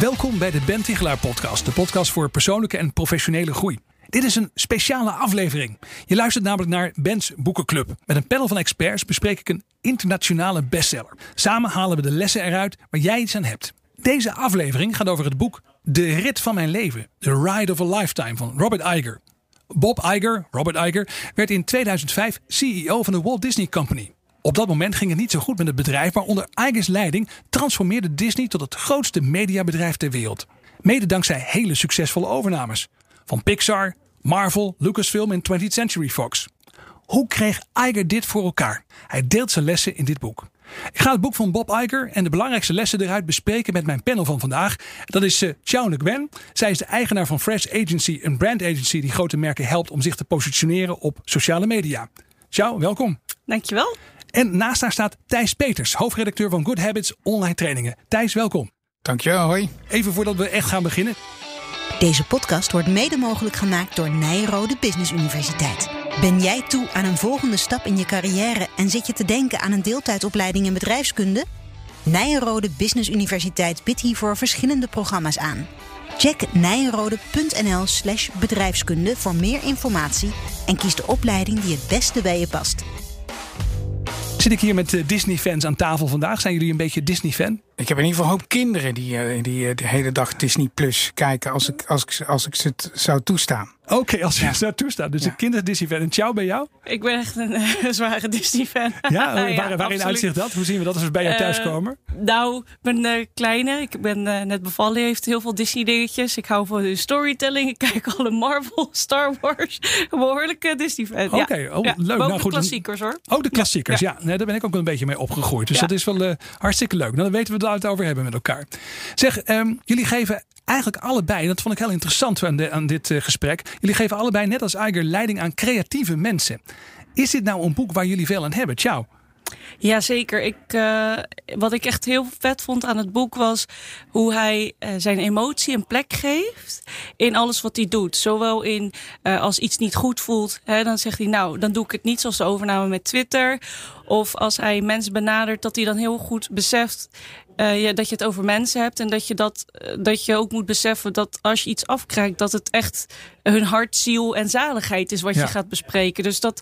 Welkom bij de Ben Tichelaar podcast, de podcast voor persoonlijke en professionele groei. Dit is een speciale aflevering. Je luistert namelijk naar Ben's Boekenclub. Met een panel van experts bespreek ik een internationale bestseller. Samen halen we de lessen eruit waar jij iets aan hebt. Deze aflevering gaat over het boek De Rit van Mijn Leven, The Ride of a Lifetime van Robert Iger. Bob Iger, Robert Iger, werd in 2005 CEO van de Walt Disney Company. Op dat moment ging het niet zo goed met het bedrijf, maar onder Igers leiding transformeerde Disney tot het grootste mediabedrijf ter wereld. Mede dankzij hele succesvolle overnames. Van Pixar, Marvel, Lucasfilm en 20th Century Fox. Hoe kreeg Iger dit voor elkaar? Hij deelt zijn lessen in dit boek. Ik ga het boek van Bob Iger en de belangrijkste lessen eruit bespreken met mijn panel van vandaag. Dat is uh, Chow Nguyen. Zij is de eigenaar van Fresh Agency, een brand agency die grote merken helpt om zich te positioneren op sociale media. Ciao, welkom. Dankjewel. En naast haar staat Thijs Peters, hoofdredacteur van Good Habits online trainingen. Thijs, welkom. Dankjewel, hoi. Even voordat we echt gaan beginnen. Deze podcast wordt mede mogelijk gemaakt door Nijrode Business Universiteit. Ben jij toe aan een volgende stap in je carrière en zit je te denken aan een deeltijdopleiding in bedrijfskunde? Nijrode Business Universiteit biedt hiervoor verschillende programma's aan. Check nijrode.nl slash bedrijfskunde voor meer informatie en kies de opleiding die het beste bij je past. Zit ik hier met eh, Disney-fans aan tafel vandaag? Zijn jullie een beetje Disney-fan? Ik heb in ieder geval een hoop kinderen die, eh, die eh, de hele dag Disney Plus kijken als ik, als als ik ze zou toestaan. Oké, als je ja. zo toestaat. Dus ja. een kinder Disney-fan. En ciao bij jou? Ik ben echt een uh, zware Disney-fan. Ja, waar, ja, waarin uitzicht dat? Hoe zien we dat als we bij jou thuis komen? Uh, nou, mijn uh, kleine, ik ben net bevallen, heeft heel veel Disney-dingetjes. Ik hou van storytelling. Ik kijk alle Marvel, Star Wars. Behoorlijke Disney-fan. Oké, okay, oh, leuk. nou, goed, de klassiekers hoor. Oh, de klassiekers, ja. Nee, daar ben ik ook een beetje mee opgegroeid. Dus dat is wel hartstikke leuk. Nou, dan weten we het over hebben met elkaar. Zeg, um, jullie geven eigenlijk allebei, dat vond ik heel interessant aan, dit uh, gesprek. Jullie geven allebei, net als Iger, leiding aan creatieve mensen. Is dit nou een boek waar jullie veel aan hebben? Ciao. Jazeker. Ik, uh, wat ik echt heel vet vond aan het boek was hoe hij uh, zijn emotie een plek geeft in alles wat hij doet. Zowel in uh, als iets niet goed voelt, hè, dan zegt hij nou, dan doe ik het niet zoals de overname met Twitter. Of als hij mensen benadert, dat hij dan heel goed beseft ja, dat je het over mensen hebt. En dat je, dat, dat je ook moet beseffen dat als je iets afkrijgt, dat het echt hun hart, ziel en zaligheid is wat ja. je gaat bespreken. Dus dat,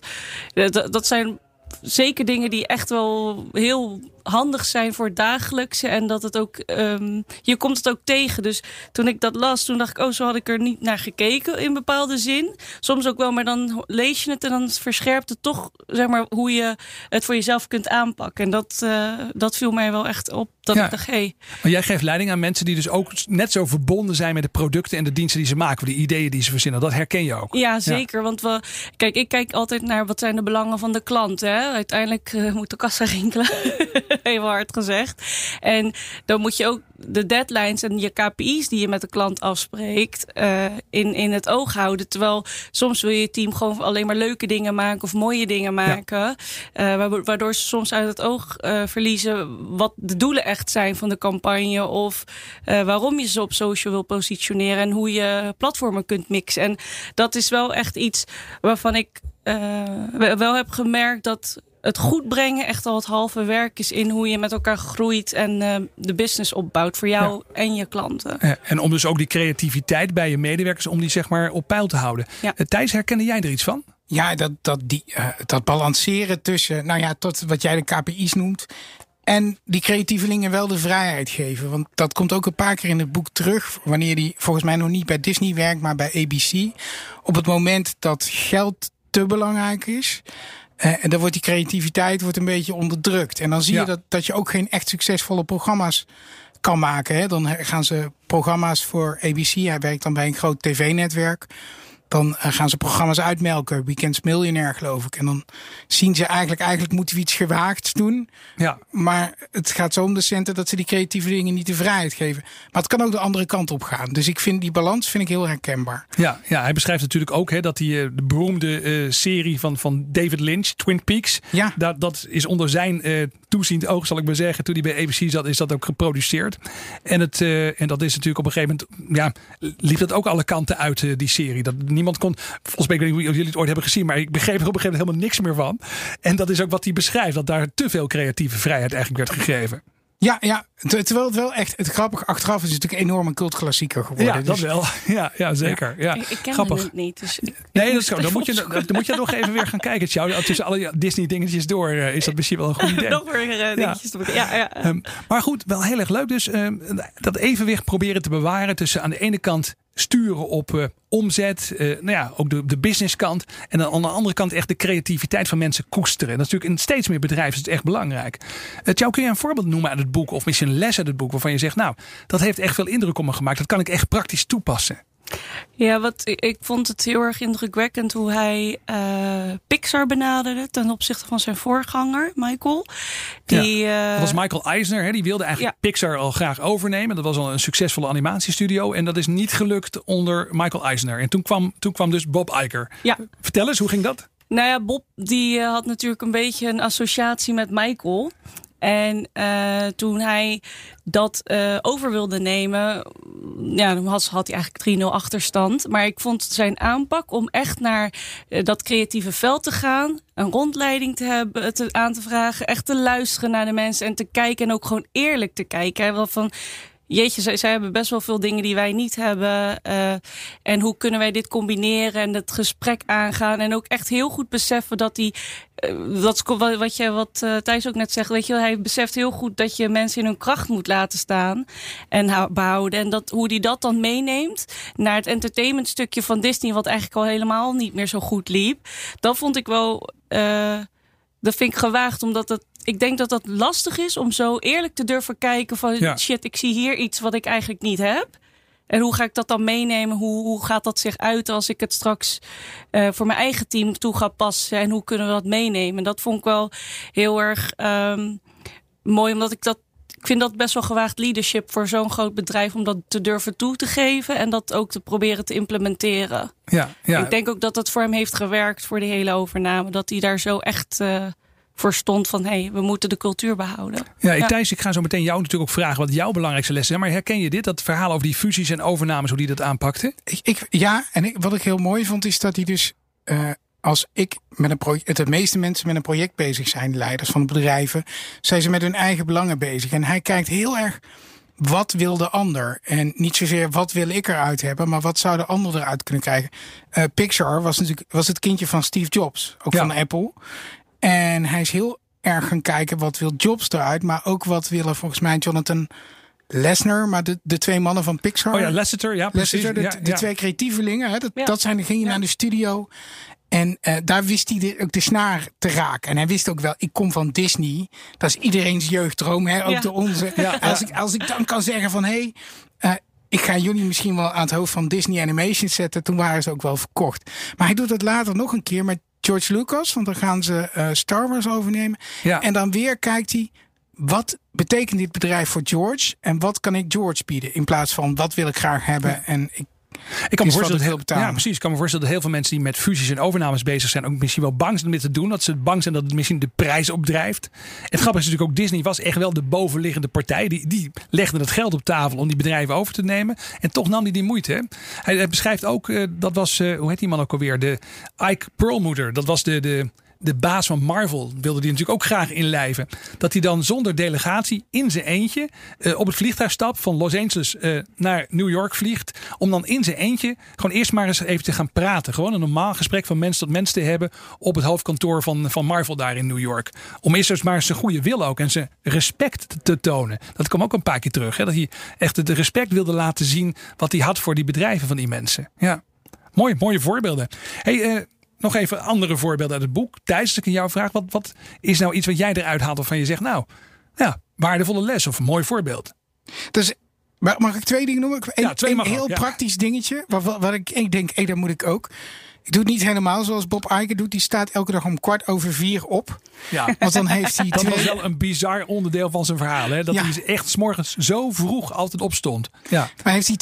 dat, dat zijn zeker dingen die echt wel heel handig zijn voor het dagelijkse. En dat het ook, um, je komt het ook tegen. Dus toen ik dat las, toen dacht ik, oh, zo had ik er niet naar gekeken in bepaalde zin. Soms ook wel, maar dan lees je het en dan verscherpt het toch, zeg maar, hoe je het voor jezelf kunt aanpakken. En dat, uh, dat viel mij wel echt op. Dat ja. ik dacht, hey. Maar jij geeft leiding aan mensen die dus ook net zo verbonden zijn met de producten en de diensten die ze maken, de ideeën die ze verzinnen. Dat herken je ook. Ja, zeker. Ja. Want we, kijk, ik kijk altijd naar wat zijn de belangen van de klant. Hè? Uiteindelijk uh, moet de kassa rinkelen. Heel hard gezegd. En dan moet je ook de deadlines en je KPI's die je met de klant afspreekt uh, in, in het oog houden. Terwijl soms wil je team gewoon alleen maar leuke dingen maken of mooie dingen maken. Ja. Uh, waardoor ze soms uit het oog uh, verliezen wat de doelen echt zijn van de campagne. Of waarom je ze op social wil positioneren en hoe je platformen kunt mixen. En dat is wel echt iets waarvan ik wel heb gemerkt dat het goed brengen echt al het halve werk is in hoe je met elkaar groeit en uh, de business opbouwt voor jou ja. en je klanten. Ja, en om dus ook die creativiteit bij je medewerkers, om die zeg maar op peil te houden. Ja. Uh, Thijs, herkende jij er iets van? Ja, dat, dat, die, uh, dat balanceren tussen, nou ja, tot wat jij de KPI's noemt. En die creatievelingen wel de vrijheid geven. Want dat komt ook een paar keer in het boek terug. Wanneer die volgens mij nog niet bij Disney werkt, maar bij ABC. Op het moment dat geld te belangrijk is. Uh, en dan wordt die creativiteit wordt een beetje onderdrukt. En dan zie ja. je dat, dat je ook geen echt succesvolle programma's kan maken. Hè? Dan gaan ze programma's voor ABC. Hij werkt dan bij een groot tv-netwerk. Dan eh, gaan ze programma's uitmelken. Weekends Millionaire, geloof ik. En dan zien ze eigenlijk, eigenlijk moeten we iets gewaagds doen. Ja. Maar het gaat zo om de centen dat ze die creatieve dingen niet de vrijheid geven. Maar het kan ook de andere kant op gaan. Dus ik vind die balans vind ik heel herkenbaar. Ja, ja hij beschrijft natuurlijk ook hè, dat die, eh, de beroemde uh, serie van, van David Lynch, Twin Peaks. Ja. Dat, dat is onder zijn uh, toeziend oog, zal ik maar zeggen. Toen hij bij ABC zat, is dat ook geproduceerd. En, het, uh, en dat is natuurlijk op een gegeven moment, ja, liep dat ook alle kanten uit, die serie. Dat niemand kon, volgens mij, ik weet niet hoe jullie het ooit hebben gezien, maar ik begreep er op een gegeven moment helemaal niks meer van. En dat is ook wat hij beschrijft, dat daar te veel creatieve vrijheid eigenlijk werd gegeven. Ja, ja, terwijl het wel echt, het grappig achteraf is het natuurlijk enorm een cultklassieker geworden. Ja, dat dus... wel. Ja, ja zeker. Ja. Ik, ik ken grappig. het niet. Dus ik, nee, dat is zo. Dan moet, je, dan moet je nog even weer gaan kijken. Tjou. Tussen alle Disney dingetjes door uh, is dat misschien wel een goed idee. nog weer uh, dingetjes te ja, ja. Um, maar goed, wel heel erg leuk dus. Um, dat evenwicht proberen te bewaren tussen aan de ene kant sturen op uh, omzet, uh, nou ja, ook de, de businesskant. En dan aan de andere kant echt de creativiteit van mensen koesteren. En dat is natuurlijk in steeds meer bedrijven is het echt belangrijk. Uh, kun je een voorbeeld noemen uit het boek of misschien een les uit het boek waarvan je zegt, nou, dat heeft echt veel indruk op me gemaakt. Dat kan ik echt praktisch toepassen. Ja, wat, ik vond het heel erg indrukwekkend hoe hij uh, Pixar benaderde ten opzichte van zijn voorganger, Michael. Die, ja, dat was Michael Eisner, hè, die wilde eigenlijk ja. Pixar al graag overnemen. Dat was al een succesvolle animatiestudio en dat is niet gelukt onder Michael Eisner. En toen kwam, toen kwam dus Bob Iger. Ja. Vertel eens, hoe ging dat? Nou ja, Bob die had natuurlijk een beetje een associatie met Michael. En uh, toen hij dat uh, over wilde nemen, ja, dan had, hij eigenlijk 3-0 achterstand. Maar ik vond zijn aanpak om echt naar uh, dat creatieve veld te gaan, een rondleiding te hebben, te, aan te vragen, echt te luisteren naar de mensen en te kijken en ook gewoon eerlijk te kijken. Hè, van, jeetje, zij, hebben best wel veel dingen die wij niet hebben. Uh, en hoe kunnen wij dit combineren en het gesprek aangaan. En ook echt heel goed beseffen dat die. Is wat, je, wat uh, Thijs ook net zegt. Weet je, hij beseft heel goed dat je mensen in hun kracht moet laten staan en behouden. En dat, hoe die dat dan meeneemt naar het entertainmentstukje van Disney, wat eigenlijk al helemaal niet meer zo goed liep. Dat vond ik wel. dat vind ik gewaagd, omdat het ik denk dat dat lastig is om zo eerlijk te durven kijken van ja. shit, ik zie hier iets wat ik eigenlijk niet heb. En hoe ga ik dat dan meenemen? Hoe, hoe gaat dat zich uit als ik het straks uh, voor mijn eigen team toe ga passen? En hoe kunnen we dat meenemen? Dat vond ik wel heel erg um, mooi, omdat ik dat. Ik vind dat best wel gewaagd leadership voor zo'n groot bedrijf om dat te durven toe te geven en dat ook te proberen te implementeren. Ja, ja. Ik denk ook dat het voor hem heeft gewerkt voor de hele overname. Dat hij daar zo echt. Uh, voor stond van hé, hey, we moeten de cultuur behouden. Ja, ik, Thijs, ik ga zo meteen jou natuurlijk ook vragen wat jouw belangrijkste lessen zijn. Maar herken je dit, dat verhaal over die fusies en overnames, hoe die dat aanpakte? Ik, ik, ja, en ik, wat ik heel mooi vond is dat hij dus, uh, als ik met een project, de meeste mensen met een project bezig zijn, de leiders van de bedrijven, zijn ze met hun eigen belangen bezig. En hij kijkt heel erg wat wil de ander? En niet zozeer wat wil ik eruit hebben, maar wat zou de ander eruit kunnen krijgen? Uh, Pixar was natuurlijk was het kindje van Steve Jobs, ook ja. van Apple. En hij is heel erg gaan kijken wat wil Jobs eruit, maar ook wat willen volgens mij Jonathan Lesnar, maar de, de twee mannen van Pixar. Oh ja, Lasseter, ja, precies. Lasseter, de, ja, de ja. twee creatievelingen. Hè, dat, Ja. dat zijn, ging je Ja. naar de studio. En uh, daar wist hij de, ook de snaar te raken. En hij wist ook wel, ik kom van Disney. Dat is iedereen's jeugddroom, hè? ook Ja. de onze. Ja, als, ik, als ik dan kan zeggen van, hé, hey, uh, ik ga jullie misschien wel aan het hoofd van Disney Animation zetten. Toen waren ze ook wel verkocht. Maar hij doet het later nog een keer met George Lucas. Want dan gaan ze uh, Star Wars overnemen. Ja. En dan weer kijkt hij, wat betekent dit bedrijf voor George? En wat kan ik George bieden? In plaats van, wat wil ik graag hebben? En ik, Ik kan me voorstellen, dat, heel betalen. ja, precies. Ik kan me voorstellen dat heel veel mensen die met fusies en overnames bezig zijn, ook misschien wel bang zijn om dit te doen. Dat ze bang zijn dat het misschien de prijs opdrijft. Het grappige is natuurlijk ook, Disney was echt wel de bovenliggende partij. Die, die legde het geld op tafel om die bedrijven over te nemen. En toch nam hij die moeite. Hè. Hij, hij beschrijft ook, eh, dat was, eh, hoe heet die man ook alweer? De Ike Perlmutter. Dat was de, de, de baas van Marvel. Wilde die natuurlijk ook graag inlijven. Dat hij dan zonder delegatie in zijn eentje eh, op het vliegtuig stapt van Los Angeles eh, naar New York vliegt. Om dan in zijn eentje gewoon eerst maar eens even te gaan praten. Gewoon een normaal gesprek van mens tot mens te hebben op het hoofdkantoor van, van Marvel daar in New York. Om eerst eens maar zijn goede wil ook en zijn respect te, te tonen. Dat kwam ook een paar keer terug. Hè? Dat hij echt het respect wilde laten zien wat hij had voor die bedrijven van die mensen. Ja, mooi, mooie voorbeelden. Hey, eh, nog even andere voorbeelden uit het boek. Thijs, als ik aan jou vraag, wat, wat is nou iets wat jij eruit haalt waarvan je zegt, nou, ja, waardevolle les of een mooi voorbeeld? Dus mag ik twee dingen noemen? Een, Ja, twee een mag ook, heel ja. praktisch dingetje. Wat, ik, ik denk, hé, dat moet ik ook. Ik doe het niet helemaal zoals Bob Iger doet. Die staat elke dag om kwart over vier op. Ja. Want dan heeft hij Dat was wel een bizar onderdeel van zijn verhaal. Hè? Dat Ja. hij echt 's morgens zo vroeg altijd opstond. Ja. Maar heeft hij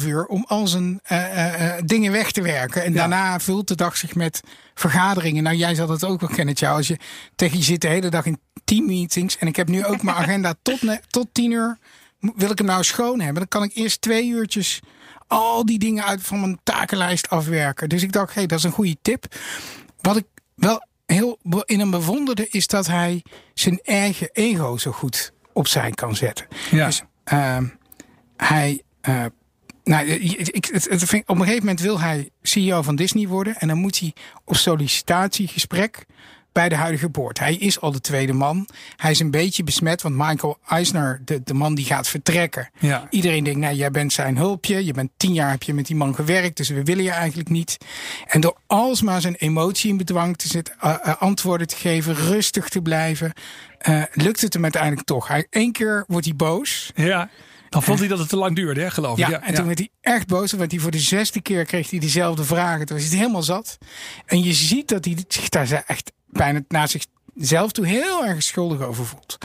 2,5 uur om al zijn eh, eh, eh, dingen weg te werken. En Ja. daarna vult de dag zich met vergaderingen. Nou, jij zal het ook wel kennen. Als je tegen je zit de hele dag in teammeetings. En ik heb nu ook mijn agenda tot, tot 10 uur. Wil ik hem nou schoon hebben? Dan kan ik eerst twee uurtjes al die dingen uit van mijn takenlijst afwerken. Dus ik dacht, hé, dat is een goede tip. Wat ik wel heel in hem bewonderde, is dat hij zijn eigen ego zo goed opzij kan zetten. Ja. Dus ehm, hij. eh, nou, ik, het, het vind- op een gegeven moment wil hij CEO van Disney worden. En dan moet hij op sollicitatiegesprek bij de huidige boord. Hij is al de tweede man. Hij is een beetje besmet, want Michael Eisner, de, de man die gaat vertrekken. Ja. Iedereen denkt, nou, jij bent zijn hulpje. Je bent tien jaar heb je met die man gewerkt, dus we willen je eigenlijk niet. En door alsmaar zijn emotie in bedwang te zetten, eh, eh, antwoorden te geven, rustig te blijven, eh, lukt het hem uiteindelijk toch. Hij, Eén keer wordt hij boos. ja. Dan vond hij dat het te lang duurde, hè, geloof ik. Ja, en toen werd hij echt boos. Want hij voor de zesde keer kreeg hij dezelfde vragen. Toen was hij helemaal zat. En je ziet dat hij zich daar echt bijna naar zichzelf toe heel erg schuldig over voelt.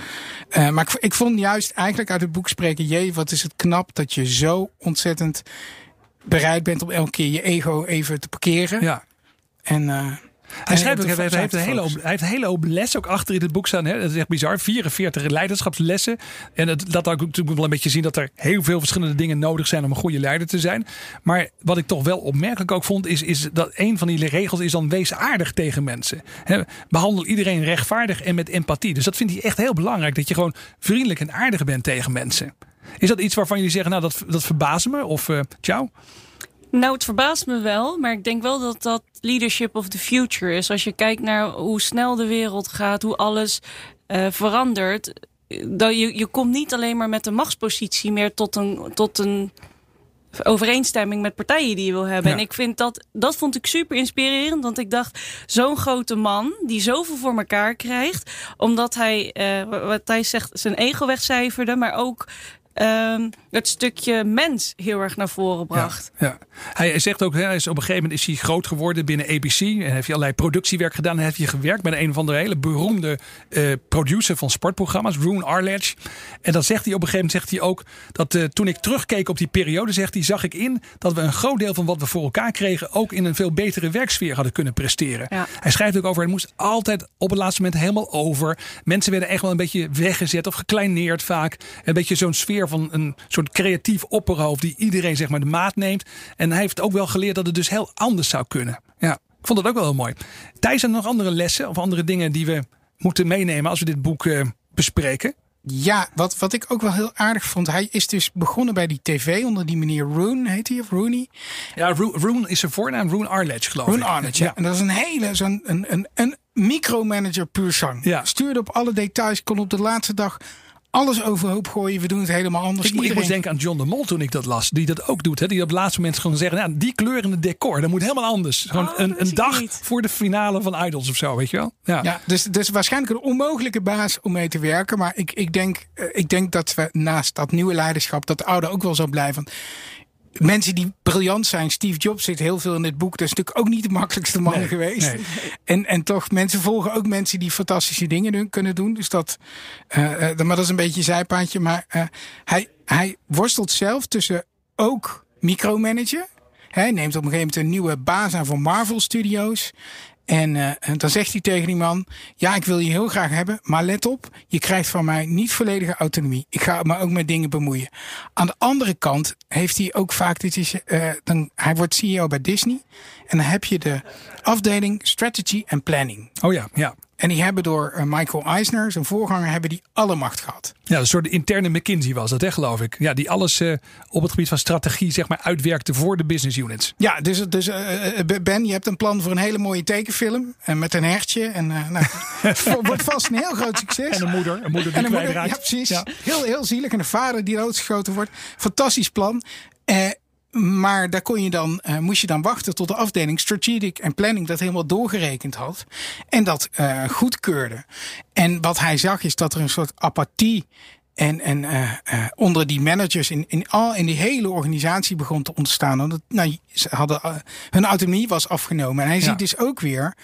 Eh, maar ik, ik vond juist eigenlijk uit het boek spreken... Jee, wat is het knap dat je zo ontzettend bereid bent... om elke keer je ego even te parkeren. Ja. En, eh, Hij schrijft ook, te- hij heeft, een hele hoop, hij heeft een hele hoop lessen ook achter in het boek staan. Hè? Dat is echt bizar. 44 leiderschapslessen. En het, dat laat ook natuurlijk wel een beetje zien dat er heel veel verschillende dingen nodig zijn om een goede leider te zijn. Maar wat ik toch wel opmerkelijk ook vond, is, is dat een van die regels is dan wees aardig tegen mensen. Hè? Behandel iedereen rechtvaardig en met empathie. Dus dat vindt hij echt heel belangrijk. Dat je gewoon vriendelijk en aardig bent tegen mensen. Is dat iets waarvan jullie zeggen, nou dat, dat verbaast me? Of uh, ciao? Nou, het verbaast me wel, maar ik denk wel dat dat leadership of the future is. Als je kijkt naar hoe snel de wereld gaat, hoe alles uh, verandert. Dat je, je komt niet alleen maar met een machtspositie meer tot een, tot een overeenstemming met partijen die je wil hebben. Ja. En ik vind dat, dat vond ik super inspirerend. Want ik dacht, zo'n grote man die zoveel voor elkaar krijgt. Omdat hij, uh, wat hij zegt, zijn ego wegcijferde, maar ook um, het stukje mens heel erg naar voren bracht. Ja, ja. Hij zegt ook, hij is op een gegeven moment is hij groot geworden binnen ABC. En heeft hij allerlei productiewerk gedaan. En heeft hij gewerkt met een van de hele beroemde uh, producer van sportprogramma's, Roon Arledge. En dan zegt hij op een gegeven moment zegt hij ook dat uh, toen ik terugkeek op die periode, zegt hij, zag ik in dat we een groot deel van wat we voor elkaar kregen ook in een veel betere werksfeer hadden kunnen presteren. Ja. Hij schrijft ook over, het moest altijd op het laatste moment helemaal over. Mensen werden echt wel een beetje weggezet of gekleineerd vaak. Een beetje zo'n sfeer van een soort creatief opperhoofd die iedereen zeg maar de maat neemt. En hij heeft ook wel geleerd dat het dus heel anders zou kunnen. Ja, ik vond dat ook wel heel mooi. Thijs, zijn er nog andere lessen of andere dingen die we moeten meenemen als we dit boek uh, bespreken? Ja, wat, wat ik ook wel heel aardig vond. Hij is dus begonnen bij die tv onder die meneer Roon, heet hij of Rooney? Ja, Roon is zijn voornaam, Roon Arledge geloof Roon ik. Arledge, ja. ja. En dat is een hele, zo'n een, een, een micromanager puur zang. Ja. Stuurde op alle details, kon op de laatste dag alles overhoop gooien. We doen het helemaal anders. Ik, ik moest denken aan John de Mol toen ik dat las. Die dat ook doet. Hè? Die op het laatste moment gewoon zeggen. Nou, die kleur in het decor. Dat moet helemaal anders. Gewoon oh, een, een dag niet. voor de finale van Idols of zo. Weet je wel? Ja. ja dus, dus waarschijnlijk een onmogelijke baas om mee te werken. Maar ik, ik, denk, ik denk dat we naast dat nieuwe leiderschap. dat de oude ook wel zou blijven. Mensen die briljant zijn. Steve Jobs zit heel veel in dit boek. Dat is natuurlijk ook niet de makkelijkste man nee, geweest. Nee. En, en toch, mensen volgen ook mensen die fantastische dingen kunnen doen. Dus dat, uh, uh, maar dat is een beetje een zijpaadje. Maar uh, hij, hij worstelt zelf tussen ook micromanager. Hij neemt op een gegeven moment een nieuwe baas aan voor Marvel Studios. En, en dan zegt hij tegen die man: Ja, ik wil je heel graag hebben, maar let op, je krijgt van mij niet volledige autonomie. Ik ga me ook met dingen bemoeien. Aan de andere kant heeft hij ook vaak: dit is, uh, dan, hij wordt CEO bij Disney. En dan heb je de afdeling Strategy and Planning. Oh ja, ja. En die hebben door uh, Michael Eisner, zijn voorganger, hebben die alle macht gehad. Ja, een soort interne McKinsey was dat, hè, geloof ik. Ja, die alles uh, op het gebied van strategie zeg maar, uitwerkte voor de business units. Ja, dus, dus uh, Ben, je hebt een plan voor een hele mooie tekenfilm. En met een hertje. En nou, wordt vast een heel groot succes. En een moeder. Een moeder die en een moeder, ja, precies. Ja. Heel, heel zielig. En een vader die doodgeschoten wordt. Fantastisch plan. Maar daar kon je dan, uh, moest je dan wachten tot de afdeling Strategic en Planning dat helemaal doorgerekend had. En dat uh, goedkeurde. En wat hij zag is dat er een soort apathie En, en uh, uh, onder die managers in, in, al, in die hele organisatie begon te ontstaan. Omdat nou, ze hadden, uh, hun autonomie was afgenomen. En hij ja. ziet dus ook weer,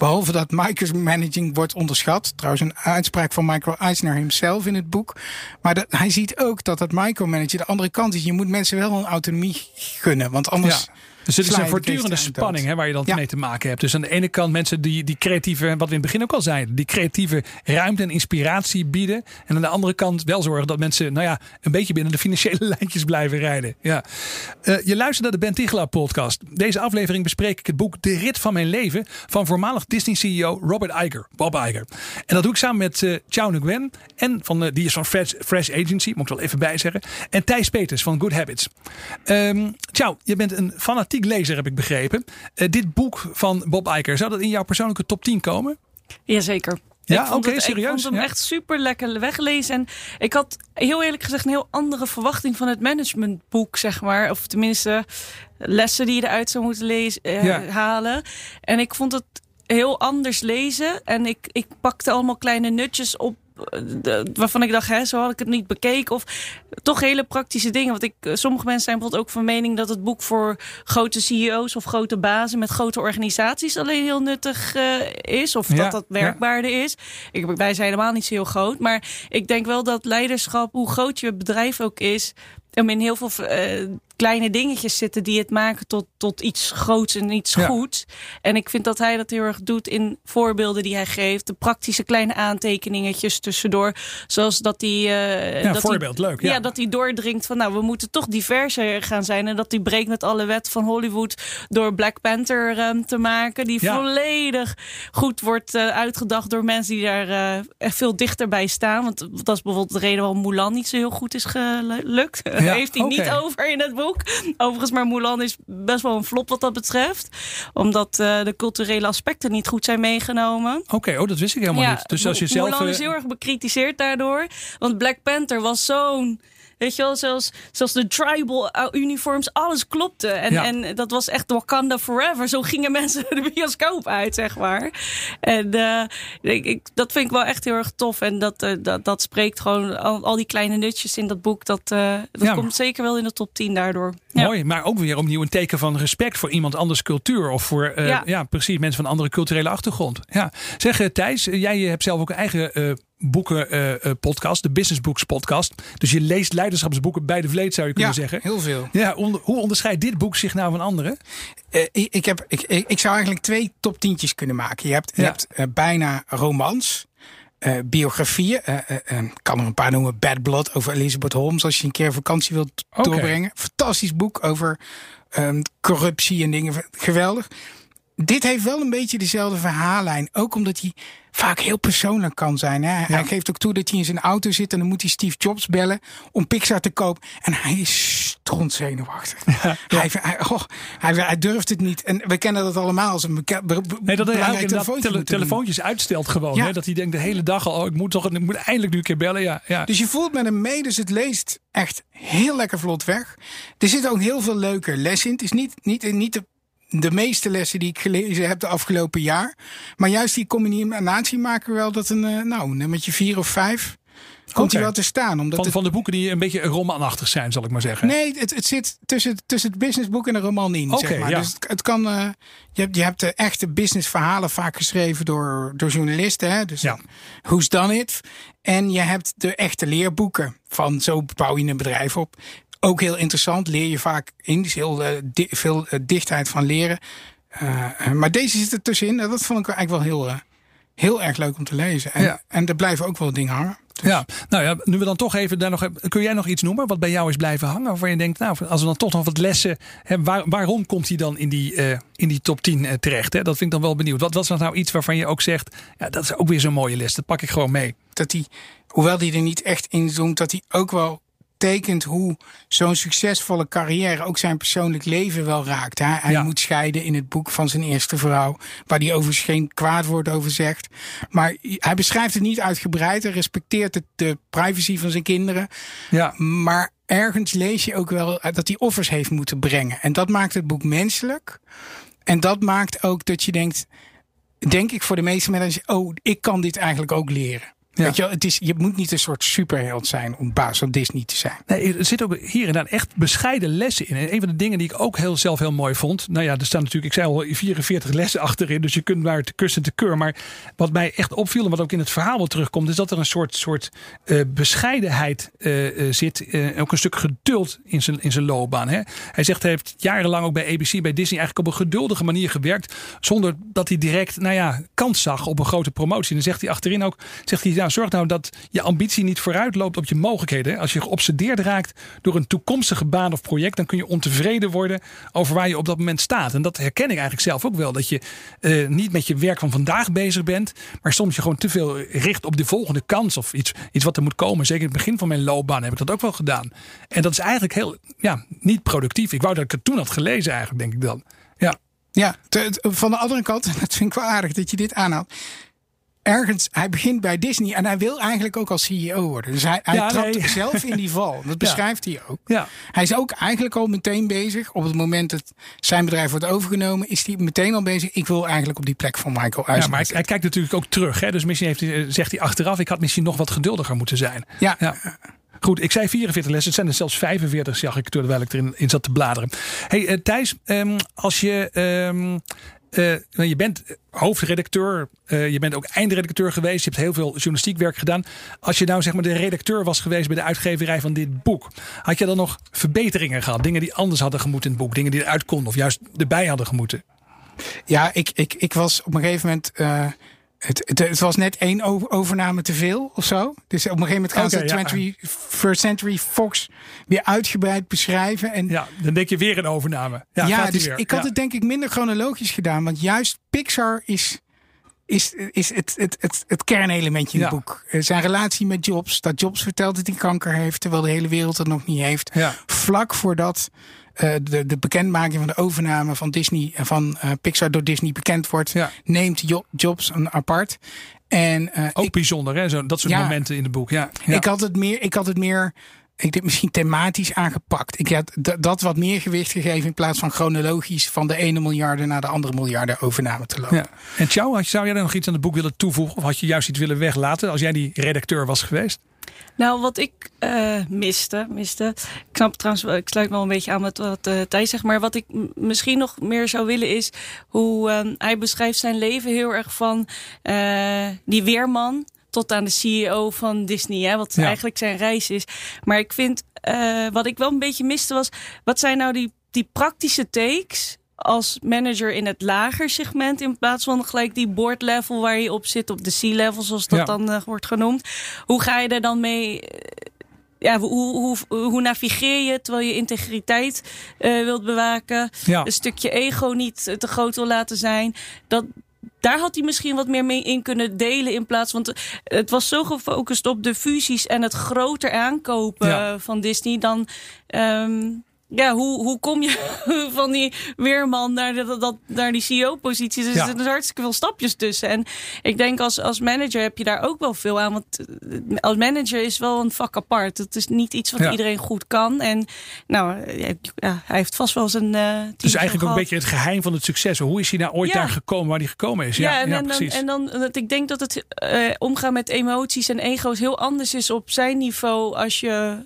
behalve dat micromanaging wordt onderschat. Trouwens, een uitspraak van Michael Eisner himself in het boek. Maar dat, hij ziet ook dat dat micromanagen de andere kant is. Je moet mensen wel een autonomie gunnen. Want anders. Dus het is een voortdurende spanning hè, waar je dan ja. mee te maken hebt. Dus aan de ene kant mensen die, die creatieve, wat we in het begin ook al zeiden, die creatieve ruimte en inspiratie bieden. En aan de andere kant wel zorgen dat mensen, nou ja, een beetje binnen de financiële lijntjes blijven rijden. Ja. Uh, je luistert naar de Ben Tichelaar podcast. Deze aflevering bespreek ik het boek De Rit van Mijn Leven van voormalig Disney-CEO Robert Iger, Bob Iger. En dat doe ik samen met uh, Chow Nguyen en van, uh, die is van Fresh, Fresh Agency, moet ik wel even bij zeggen. En Thijs Peters van Good Habits. Um, Chow, je bent een fanatiek lezer, heb ik begrepen. Uh, dit boek van Bob Iger, zou dat in jouw persoonlijke top 10 komen? Jazeker. Ja, oké, okay, serieus. Ik vond hem ja? echt super lekker weglezen. En ik had heel eerlijk gezegd een heel andere verwachting van het managementboek, zeg maar. Of tenminste, lessen die je eruit zou moeten lezen, uh, ja. halen. En ik vond het heel anders lezen. En ik, ik pakte allemaal kleine nutjes op waarvan ik dacht, hè, zo had ik het niet bekeken. Of toch hele praktische dingen. Want ik, sommige mensen zijn bijvoorbeeld ook van mening dat het boek voor grote CEO's of grote bazen met grote organisaties alleen heel nuttig uh, is. Of ja, dat dat werkbaarder ja. is. Ik, wij zijn helemaal niet zo heel groot. Maar ik denk wel dat leiderschap, hoe groot je bedrijf ook is, om in heel veel uh, kleine dingetjes zitten die het maken tot, tot iets groots en iets ja. goeds. En ik vind dat hij dat heel erg doet in voorbeelden die hij geeft. De praktische kleine aantekeningetjes tussendoor. Zoals dat hij... Uh, ja, dat voorbeeld, hij, leuk. Ja. ja. dat hij doordringt van nou, we moeten toch diverser gaan zijn. En dat hij breekt met alle wetten van Hollywood door Black Panther um, te maken. Die ja. volledig goed wordt uh, uitgedacht door mensen die daar uh, echt veel dichterbij staan. Want dat is bijvoorbeeld de reden waarom Mulan niet zo heel goed is gelukt. Heeft hij okay. niet over in het boek. Overigens, maar Mulan is best wel een flop wat dat betreft. Omdat uh, de culturele aspecten niet goed zijn meegenomen. Oké, okay, oh, dat wist ik helemaal ja, niet. Dus als je zelf. Mulan is heel erg bekritiseerd daardoor. Want Black Panther was zo'n. Weet je wel, zelfs, zelfs de tribal uniforms, alles klopte. En, ja. en dat was echt Wakanda forever. Zo gingen mensen de bioscoop uit, zeg maar. En uh, ik, ik, dat vind ik wel echt heel erg tof. En dat, uh, dat, dat spreekt gewoon al, al, die kleine nutjes in dat boek. Dat, uh, dat ja, komt zeker wel in de top 10 daardoor. Ja. Mooi, maar ook weer opnieuw een teken van respect voor iemand anders cultuur. Of voor, ja. ja. precies, mensen van een andere culturele achtergrond. Ja. Zeg Thijs, jij hebt zelf ook een eigen boeken uh, uh, podcast, de Business Books podcast. Dus je leest leiderschapsboeken bij de vleet, zou je kunnen ja, zeggen. heel veel. Ja, hoe onderscheidt dit boek zich nou van andere? Uh, ik, ik, heb, ik, ik zou eigenlijk twee top tientjes kunnen maken. Je hebt, ja. je hebt bijna romans. Uh, biografieën. Uh, uh, kan er een paar noemen. Bad Blood over Elizabeth Holmes. Als je een keer vakantie wilt okay. doorbrengen. Fantastisch boek over um, corruptie en dingen. Geweldig. Dit heeft wel een beetje dezelfde verhaallijn. Ook omdat hij vaak heel persoonlijk kan zijn. Hè? Ja. Hij geeft ook toe dat hij in zijn auto zit en dan moet hij Steve Jobs bellen om Pixar te kopen. En hij is strontzenuwachtig. Ja. Hij, hij, oh, hij, hij, durft het niet. En we kennen dat allemaal als een nee, dat hij telefoontje tele telefoontjes doen. uitstelt gewoon. Ja. Hè? Dat hij denkt de hele dag al, oh, ik moet toch ik moet eindelijk nu een keer bellen. Ja, ja. Dus je voelt met hem mee, dus het leest echt heel lekker vlot weg. Er zit ook heel veel leuke les in. Het is niet, niet, niet de de meeste lessen die ik gelezen heb de afgelopen jaar. Maar juist die combinatie maken wel dat een, uh, nou, nummertje vier of vijf. Komt okay. hij wel te staan. Omdat van, het, van de boeken die een beetje romanachtig zijn, zal ik maar zeggen. Nee, het, het zit tussen, tussen het businessboek en de roman in. Okay, zeg maar. ja. Dus het, het kan. Uh, je, hebt, je hebt de echte businessverhalen vaak geschreven door, door journalisten. Hè? Dus ja. Who's Done It. En je hebt de echte leerboeken van zo bouw je een bedrijf op. Ook heel interessant, leer je vaak in. is heel di veel uh, dichtheid van leren. Uh, maar deze zit er tussenin. Dat vond ik eigenlijk wel heel, heel erg leuk om te lezen. En, ja. en er blijven ook wel dingen hangen. Dus. Ja, nou ja, nu we dan toch even daar nog kun jij nog iets noemen wat bij jou is blijven hangen? Waarvan je denkt, nou, als we dan toch nog wat lessen hebben, waar, waarom komt hij dan in die, uh, in die top 10 uh, terecht? Hè? Dat vind ik dan wel benieuwd. Wat was nou iets waarvan je ook zegt, ja, dat is ook weer zo'n mooie les, dat pak ik gewoon mee. Dat hij, hoewel hij er niet echt in zoomt, dat hij ook wel tekent hoe zo'n succesvolle carrière ook zijn persoonlijk leven wel raakt. Hè? Hij ja. moet scheiden in het boek van zijn eerste vrouw, waar hij overigens geen kwaad woord over zegt. Maar hij beschrijft het niet uitgebreid. Hij respecteert het, de privacy van zijn kinderen. Ja. Maar ergens lees je ook wel dat hij offers heeft moeten brengen. En dat maakt het boek menselijk. En dat maakt ook dat je denkt, denk ik voor de meeste mensen, oh, ik kan dit eigenlijk ook leren. Ja. Weet je, wel, het is, je moet niet een soort superheld zijn om baas van Disney te zijn. Nee, er zit ook hier en daar echt bescheiden lessen in. En een van de dingen die ik ook heel zelf heel mooi vond. Nou ja, er staan natuurlijk, ik zei al, 44 lessen achterin. Dus je kunt maar te kussen te keur. Maar wat mij echt opviel en wat ook in het verhaal wel terugkomt. Is dat er een soort, soort eh, bescheidenheid eh, eh, zit. eh, ook een stuk geduld in zijn, in zijn loopbaan. Hè? Hij zegt hij heeft jarenlang ook bij ABC, bij Disney eigenlijk op een geduldige manier gewerkt. Zonder dat hij direct, nou ja, kans zag op een grote promotie. En dan zegt hij achterin ook, zegt hij, zorg nou dat je ambitie niet vooruit loopt op je mogelijkheden. Als je geobsedeerd raakt door een toekomstige baan of project, dan kun je ontevreden worden over waar je op dat moment staat. En dat herken ik eigenlijk zelf ook wel. Dat je eh, niet met je werk van vandaag bezig bent, maar soms je gewoon te veel richt op de volgende kans of iets, iets wat er moet komen. Zeker in het begin van mijn loopbaan heb ik dat ook wel gedaan. En dat is eigenlijk heel, ja, niet productief. Ik wou dat ik het toen had gelezen eigenlijk, denk ik dan. Ja. Ja, van de andere kant, dat vind ik wel aardig dat je dit aanhaalt. Ergens, hij begint bij Disney en hij wil eigenlijk ook als CEO worden. Dus hij, hij Ja, trapt nee. zelf in die val. Dat beschrijft hij ook. Ja. Hij is ook eigenlijk al meteen bezig. Op het moment dat zijn bedrijf wordt overgenomen, is hij meteen al bezig. Ik wil eigenlijk op die plek van Michael Ja, Eisner. maar hij, hij kijkt natuurlijk ook terug. Hè? Dus misschien heeft hij, zegt hij achteraf: ik had misschien nog wat geduldiger moeten zijn. ja, Ja. Goed, ik zei 44 lessen. Het zijn er zelfs 45, zag ik terwijl ik erin in zat te bladeren. Hey eh, Thijs, ehm, als je. ehm, eh, je bent hoofdredacteur, eh, je bent ook eindredacteur geweest. Je hebt heel veel journalistiek werk gedaan. Als je nou zeg maar de redacteur was geweest bij de uitgeverij van dit boek, had je dan nog verbeteringen gehad? Dingen die anders hadden gemoeten in het boek, dingen die eruit konden of juist erbij hadden gemoeten? Ja, ik, ik, ik was op een gegeven moment. eh, het, het, het was net één over- overname te veel of zo. Dus op een gegeven moment gaan ze ja. 21st Century Fox weer uitgebreid beschrijven. En Ja, dan denk je weer een overname. Ja, Ja, dus weer. ik had Ja. het denk ik minder chronologisch gedaan. Want juist Pixar is, is, is het, het, het, het kernelementje in het boek. Eh, Zijn relatie met Jobs. Dat Jobs vertelt dat hij kanker heeft, terwijl de hele wereld het nog niet heeft. Ja. Vlak voordat eh, de, de bekendmaking van de overname van Disney en van eh, Pixar door Disney bekend wordt, Ja. neemt Jo- Jobs een apart. En eh, Ook ik, bijzonder, hè? Zo, dat soort Ja. momenten in het boek. Ja. Ja. ik had het meer, ik had het meer, ik denk misschien thematisch aangepakt. Ik had d- dat wat meer gewicht gegeven in plaats van chronologisch van de ene miljarden naar de andere miljarden overname te lopen. Ja. En had- zou jij nog iets aan het boek willen toevoegen? Of had je juist iets willen weglaten als jij die redacteur was geweest? Nou, wat ik eh, miste, miste. Ik snap trouwens, ik sluit wel een beetje aan met wat eh Thijs zegt. Maar wat ik m- misschien nog meer zou willen is hoe eh, hij beschrijft zijn leven heel erg van eh, die weerman tot aan de CEO van Disney. Hè, wat Ja. eigenlijk zijn reis is. Maar ik vind, eh, wat ik wel een beetje miste was, wat zijn nou die, die praktische takes als manager in het lager segment in plaats van gelijk die board level waar je op zit op de C-level zoals dat Ja. dan eh, wordt genoemd. Hoe ga je er dan mee? eh, Ja, hoe, hoe, hoe navigeer je terwijl je integriteit wilt bewaken? Ja. Een stukje ego niet te groot wil laten zijn. Dat, daar had hij misschien wat meer mee in kunnen delen in plaats. Want het was zo gefocust op de fusies en het groter aankopen Ja. van Disney dan. ehm, ja, hoe, hoe kom je van die weerman naar, de, dat, naar die CEO-positie? Dus Ja. er zitten hartstikke veel stapjes tussen. En ik denk als, als manager heb je daar ook wel veel aan. Want eh, als manager is wel een vak apart. Het is niet iets wat Ja. iedereen goed kan. En nou, eh, ja, hij heeft vast wel zijn. eh Dus eigenlijk ook een beetje het geheim van het succes. Hoe is hij nou ooit daar gekomen waar hij gekomen is? Ja, en, ja, en, dan, precies. en dan, ik denk dat het omgaan met emoties en ego's heel anders is op zijn niveau als je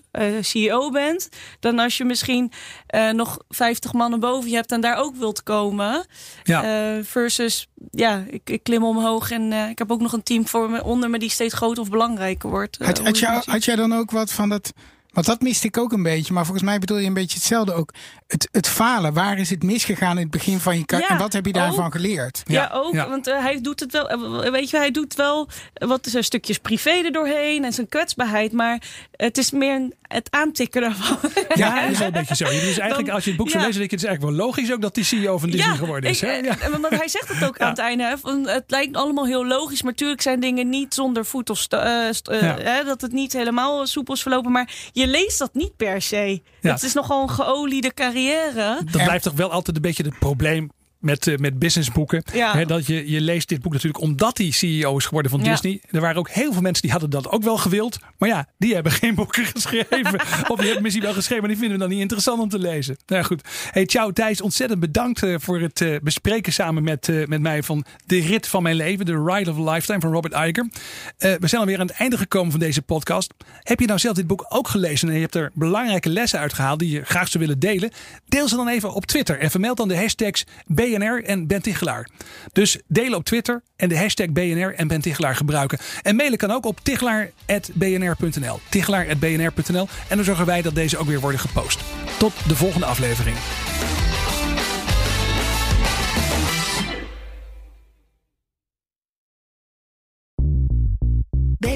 CEO bent. Dan als je misschien eh, nog 50 mannen boven je hebt en daar ook wilt komen. ja. Eh, versus, ja, ik, ik klim omhoog en eh, ik heb ook nog een team voor me, onder me die steeds groter of belangrijker wordt. Had, jij, had dan ook wat van dat. Want dat miste ik ook een beetje. Maar volgens mij bedoel je een beetje hetzelfde ook. Het, het falen. Waar is het misgegaan in het begin van je carrière? Ja, en wat heb je daarvan ook. geleerd? Ja, Ja, ook. ja. Want hij doet het wel. Weet je, hij doet wel wat zijn stukjes privé er doorheen en zijn kwetsbaarheid. Maar het is meer een- het aantikken daarvan. Ja, dat is wel een beetje zo. Dus eigenlijk, Dan- als je het boek zou ja. lezen, denk je het is eigenlijk wel logisch ook dat die CEO van Disney geworden is. hè? eh, Ja. Want hij zegt het ook aan het einde. Hè, van, het lijkt allemaal heel logisch, maar natuurlijk zijn dingen niet zonder voet of Ja. hè, dat het niet helemaal soepel is verlopen. Maar je leest dat niet per se. Ja. Het is nogal een geoliede carrière. Dat blijft toch wel altijd een beetje het probleem met, uh, met businessboeken. Ja. dat je, je leest dit boek natuurlijk omdat hij CEO is geworden van Disney. Er waren ook heel veel mensen die hadden dat ook wel gewild. Maar ja, die hebben geen boeken geschreven. of die hebben misschien wel geschreven, maar die vinden we dan niet interessant om te lezen. Nou ja, goed. Hey, ciao Thijs, ontzettend bedankt uh, voor het uh, bespreken samen met, met mij van de rit van mijn leven. The Ride of a Lifetime van Robert Iger. we zijn alweer aan het einde gekomen van deze podcast. Heb je nou zelf dit boek ook gelezen en je hebt er belangrijke lessen uitgehaald die je graag zou willen delen? Deel ze dan even op Twitter en vermeld dan de hashtags BNR en Ben Tichelaar. Dus delen op Twitter en de hashtag BNR en Ben Tichelaar gebruiken. En mailen kan ook op tichelaar.bnr.nl. Tichelaar.bnr.nl. En dan zorgen wij dat deze ook weer worden gepost. Tot de volgende aflevering.